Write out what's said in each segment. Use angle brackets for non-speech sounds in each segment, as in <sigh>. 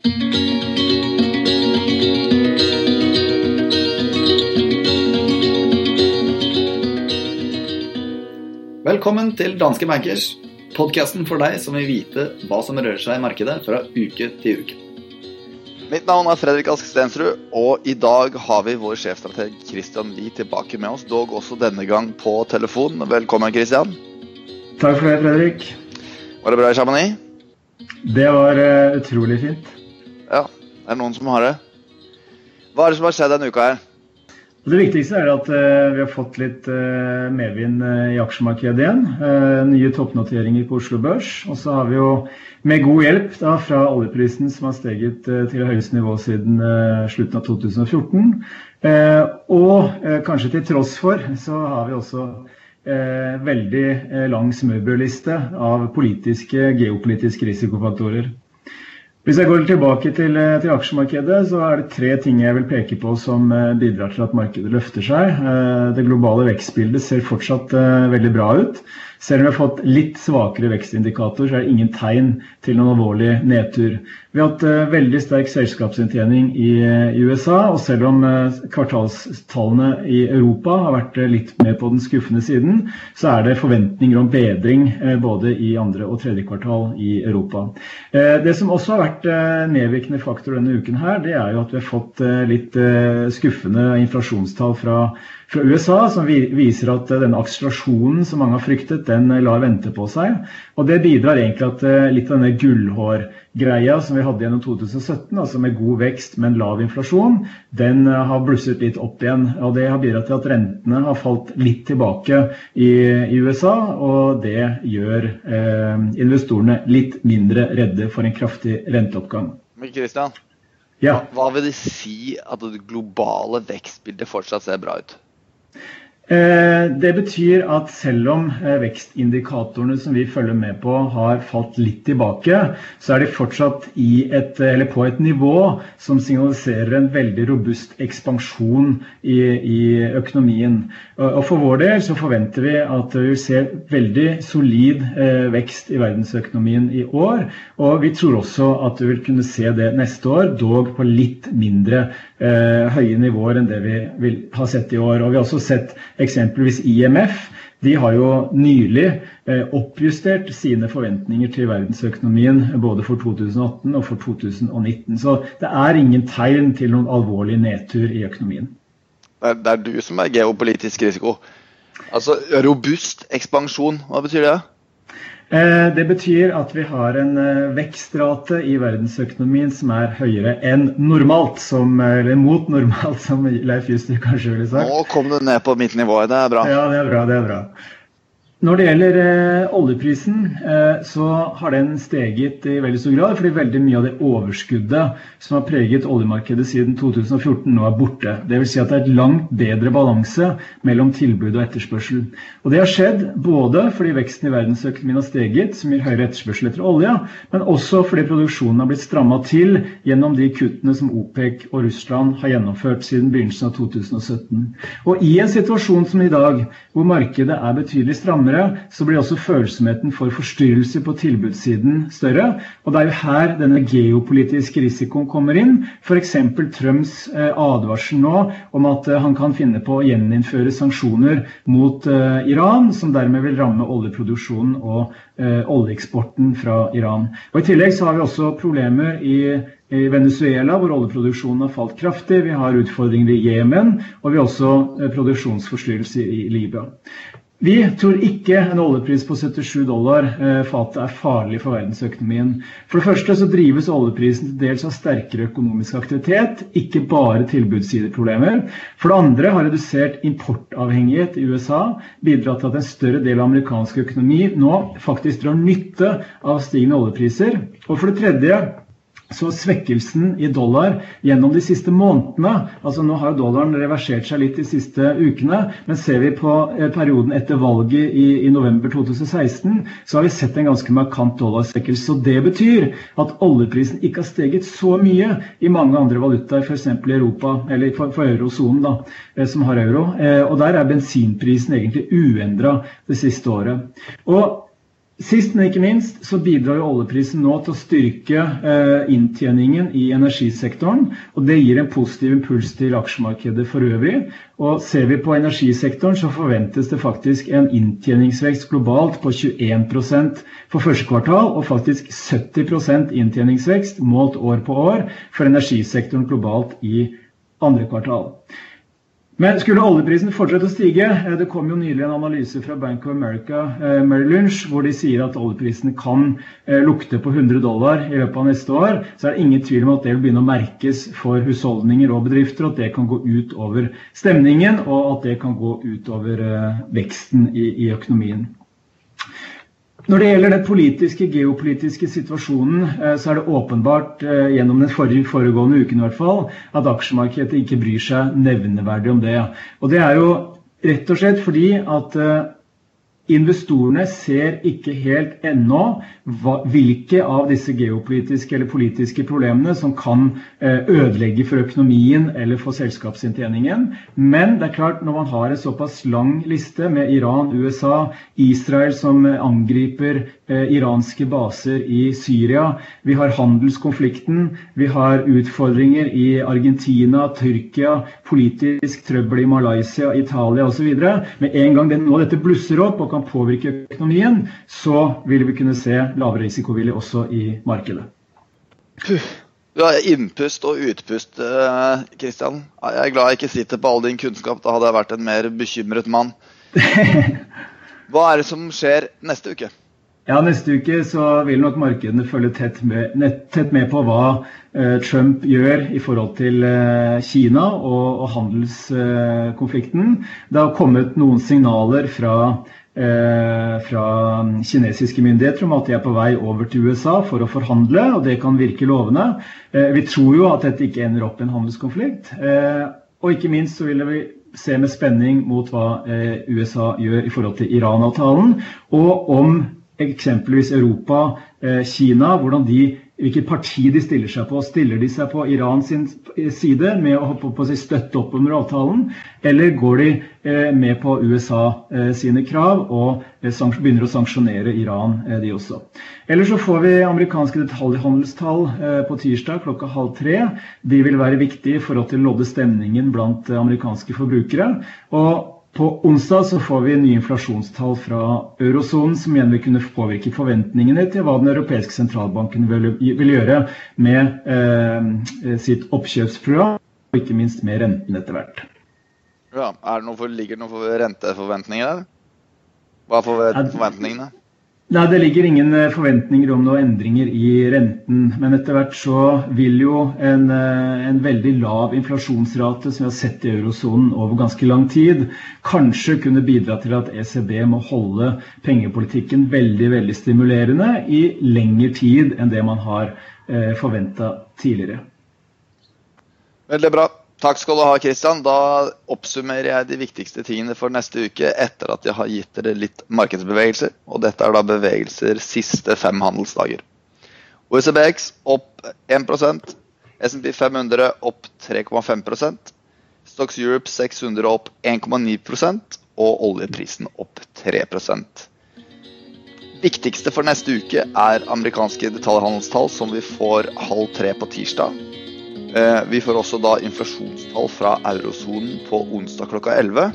Velkommen til Danske Bankers, podkasten for deg som vil vite hva som rører seg i markedet fra uke til uke. Mitt navn er Fredrik Ask Stensrud, og i dag har vi vår sjefstrateg Christian Lie tilbake med oss, dog også denne gang på telefon. Velkommen, Christian. Takk for det, Fredrik. Var det bra i Chamonix? Det var uh, utrolig fint. Ja, det er noen som har det. Hva er det som har skjedd denne uka her? Det viktigste er at uh, vi har fått litt uh, medvind uh, i aksjemarkedet igjen. nye toppnoteringer på Oslo Børs. Og så har vi jo med god hjelp da, fra oljeprisen som har steget til høyeste nivå siden slutten av 2014. og kanskje til tross for så har vi også veldig lang smørbrødliste av politiske, geopolitiske risikofaktorer. Hvis jeg går tilbake til, eh, til, aksjemarkedet, så er det tre ting jeg vil peke på som eh, bidrar til at markedet løfter seg. Eh, det globale vekstbildet ser fortsatt veldig bra ut. Selv om vi har fått litt svakere vekstindikator, så er det ingen tegn til noen alvorlig nedtur. Vi har hatt uh, veldig sterk selskapsinntjening i, uh, i, USA, og selv om uh, kvartalstallene i Europa har vært litt mer på den skuffende siden, så er det forventninger om bedring både i andre og tredje kvartal i Europa. det som også har vært nedvirkende faktor denne uken her, det er jo at vi har fått litt skuffende inflasjonstall fra fra USA som viser at denne akselerasjonen som mange har fryktet, den lar vente på seg. Og det bidrar egentlig at eh, litt av denne gullhårgreia som vi hadde gjennom 2017, altså med god vekst, men lav inflasjon, den eh, har blusset litt opp igjen. Og det har bidratt til at rentene har falt litt tilbake i, i USA, og det gjør eh, investorene litt mindre redde for en kraftig renteoppgang. Men Christian, ja. hva vil det si at det globale vekstbildet fortsatt ser bra ut? Eh, det betyr at selv om eh, vekstindikatorene som vi følger med på har falt litt tilbake, så er de fortsatt et, på et nivå som signaliserer en veldig robust ekspansjon i, i, økonomien. Og For vår del så forventer vi at vi vil se veldig solid eh, vekst i verdensøkonomien i år. Og vi tror også at vi vil kunne se det neste år, dog på litt mindre eh, høye nivåer enn det vi vil ha sett i år. Og vi har også sett Eksempelvis IMF. De har jo nylig eh, oppjustert sine forventninger til verdensøkonomien både for 2018 og for 2019. Så det er ingen tegn til noen alvorlig nedtur i økonomien. Det er, det er du som er geopolitisk risiko. Altså robust ekspansjon, hva betyr det? Eh, det betyr at vi har en eh, vekstrate i verdensøkonomien som er høyere enn normalt, som, eller mot normalt, <laughs> som Leif Juster kanskje ville sagt. Nå kom du ned på mitt nivå, det er bra. Ja, det er bra. det er bra. Når det gjelder eh, oljeprisen, eh, så har den steget i veldig stor grad. Fordi veldig mye av det overskuddet som har preget oljemarkedet siden 2014, nå er borte. Dvs. Si at det er et langt bedre balanse mellom tilbud og etterspørsel. Og Det har skjedd både fordi veksten i verdensøkonomien har steget, som gir høyere etterspørsel etter olje, men også fordi produksjonen har blitt stramma til gjennom de kuttene som OPEC og Russland har gjennomført siden begynnelsen av 2017. Og I en situasjon som i dag, hvor markedet er betydelig strammere, strammere, så blir også følsomheten for forstyrrelser på tilbudssiden større. Og det er jo her denne geopolitiske risikoen kommer inn. F.eks. Trumps eh, advarsel nå om at eh, han kan finne på å gjeninnføre sanksjoner mot eh, Iran, som dermed vil ramme oljeproduksjonen og oljeeksporten fra Iran. Og I tillegg så har vi også problemer i i Venezuela, hvor oljeproduksjonen har falt kraftig. Vi har utfordringer i Jemen, og vi har også produksjonsforstyrrelser i Libya. Vi tror ikke en oljepris på 77 dollar eh, fatet er farlig for verdensøkonomien. For det første så drives oljeprisen til dels av sterkere økonomisk aktivitet, ikke bare tilbudssideproblemer. For det andre har redusert importavhengighet i USA bidratt til at en større del av amerikansk økonomi nå faktisk drar nytte av stigende oljepriser. Og for det tredje så svekkelsen i dollar gjennom de siste månedene altså Nå har dollaren reversert seg litt de siste ukene, men ser vi på eh, perioden etter valget i, i november 2016, så har vi sett en ganske markant dollarsvekkelse. Så det betyr at oljeprisen ikke har steget så mye i mange andre valutaer, f.eks. i Europa, eller for, for eurosonen, da, eh, som har euro. Eh, og der er bensinprisen egentlig uendra det siste året. Og Sist, men ikke minst, så bidrar jo oljeprisen nå til å styrke eh, inntjeningen i energisektoren. og Det gir en positiv impuls til aksjemarkedet for øvrig. Og Ser vi på energisektoren, så forventes det faktisk en inntjeningsvekst globalt på 21% for første kvartal, og faktisk 70% inntjeningsvekst målt år på år for energisektoren globalt i andre kvartal. Men skulle oljeprisen fortsette å stige eh, Det kom jo nylig en analyse fra Bank of America Mary Lynch, hvor de sier at oljeprisen kan eh, lukte på 100 dollar i løpet av neste år. Så er det ingen tvil om at det vil begynne å merkes for husholdninger og bedrifter. At det kan gå ut over stemningen, og at det kan gå ut over veksten i, i økonomien. Når det gjelder den politiske, geopolitiske situasjonen, eh, så er det åpenbart eh, gjennom den forrige, foregående uken i hvert fall, at aksjemarkedet ikke bryr seg nevneverdig om det. Og det er jo rett og slett fordi at eh, Investorene ser ikke helt ennå hvilke av disse geopolitiske eller politiske problemene som kan eh, ødelegge for økonomien eller for selskapsinntjeningen. Men det er klart, når man har en såpass lang liste med Iran, USA, Israel som angriper eh, iranske baser i Syria, vi har handelskonflikten, vi har utfordringer i Argentina, Tyrkia, politisk trøbbel i Malaysia, Italia osv. Med en gang det, nå dette blusser opp og kan kan påvirke økonomien, så vil vi kunne se lavere risikovillig også i markedet. Du har innpust og utpust, Kristian. Eh, jeg er glad jeg ikke sitter på all din kunnskap. Da hadde jeg vært en mer bekymret mann. <laughs> Hva er det som skjer neste uke? Ja, Neste uke så vil nok markedene følge tett med, tett med på hva eh, Trump gjør i forhold til eh, Kina og, og handelskonflikten. Eh, det har kommet noen signaler fra fra kinesiske myndigheter om at de er på vei over til USA for å forhandle, og det kan virke lovende. Eh, vi tror jo at dette ikke ender opp i en handelskonflikt. Eh, og ikke minst så vil vi se med spenning mot hva USA gjør i forhold til Iran-avtalen, og om eksempelvis Europa, Kina, hvordan de hvilket parti de stiller seg på. Stiller de seg på Irans side med å på, på, støtte opp under avtalen, eller går de eh, med på USA eh, sine krav og eh, begynner å sanksjonere Iran, de også. Eller så får vi amerikanske detaljhandelstall på tirsdag klokka halv tre. De vil være viktige for å lodde stemningen blant amerikanske forbrukere. og på onsdag så får vi nye inflasjonstall fra eurosonen, som igjen vil kunne påvirke forventningene til hva Den europeiske sentralbanken vil, vil gjøre med eh, sitt oppkjøpsprogram, og ikke minst med renten etter hvert. Ja, er det noe for, Ligger det noen renteforventninger der? Hva er forventningene? Nei, Det ligger ingen eh, forventninger om noen endringer i renten. Men etter hvert så vil jo en, eh, en, veldig lav inflasjonsrate som vi har sett i eurosonen over ganske lang tid, kanskje kunne bidra til at ECB må holde pengepolitikken veldig veldig stimulerende i lengre tid enn det man har eh, forventa tidligere. Veldig bra. Takk skal du ha, Kristian. Da oppsummerer jeg de viktigste tingene for neste uke etter at jeg har gitt dere litt markedsbevegelser. Og dette er da bevegelser siste fem handelsdager. OECBX opp 1% SMP 500 opp 3,5% Stocks Europe 600 opp 1,9% og oljeprisen opp 3% Viktigste for neste uke er amerikanske detaljhandelstall som vi får halv tre på tirsdag. Eh, vi får også da inflasjonstall fra eurosonen på onsdag klokka 11.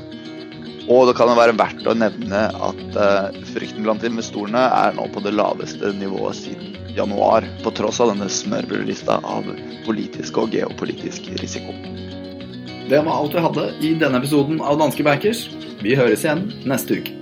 Og det kan være verdt å nevne at eh, frykten blant investorene er nå på det laveste nivået siden januar, på tross av denne smørbrødlista av politisk og geopolitisk risiko. Det var alt vi hadde i denne episoden av Danske Bankers. Vi høres igjen neste uke.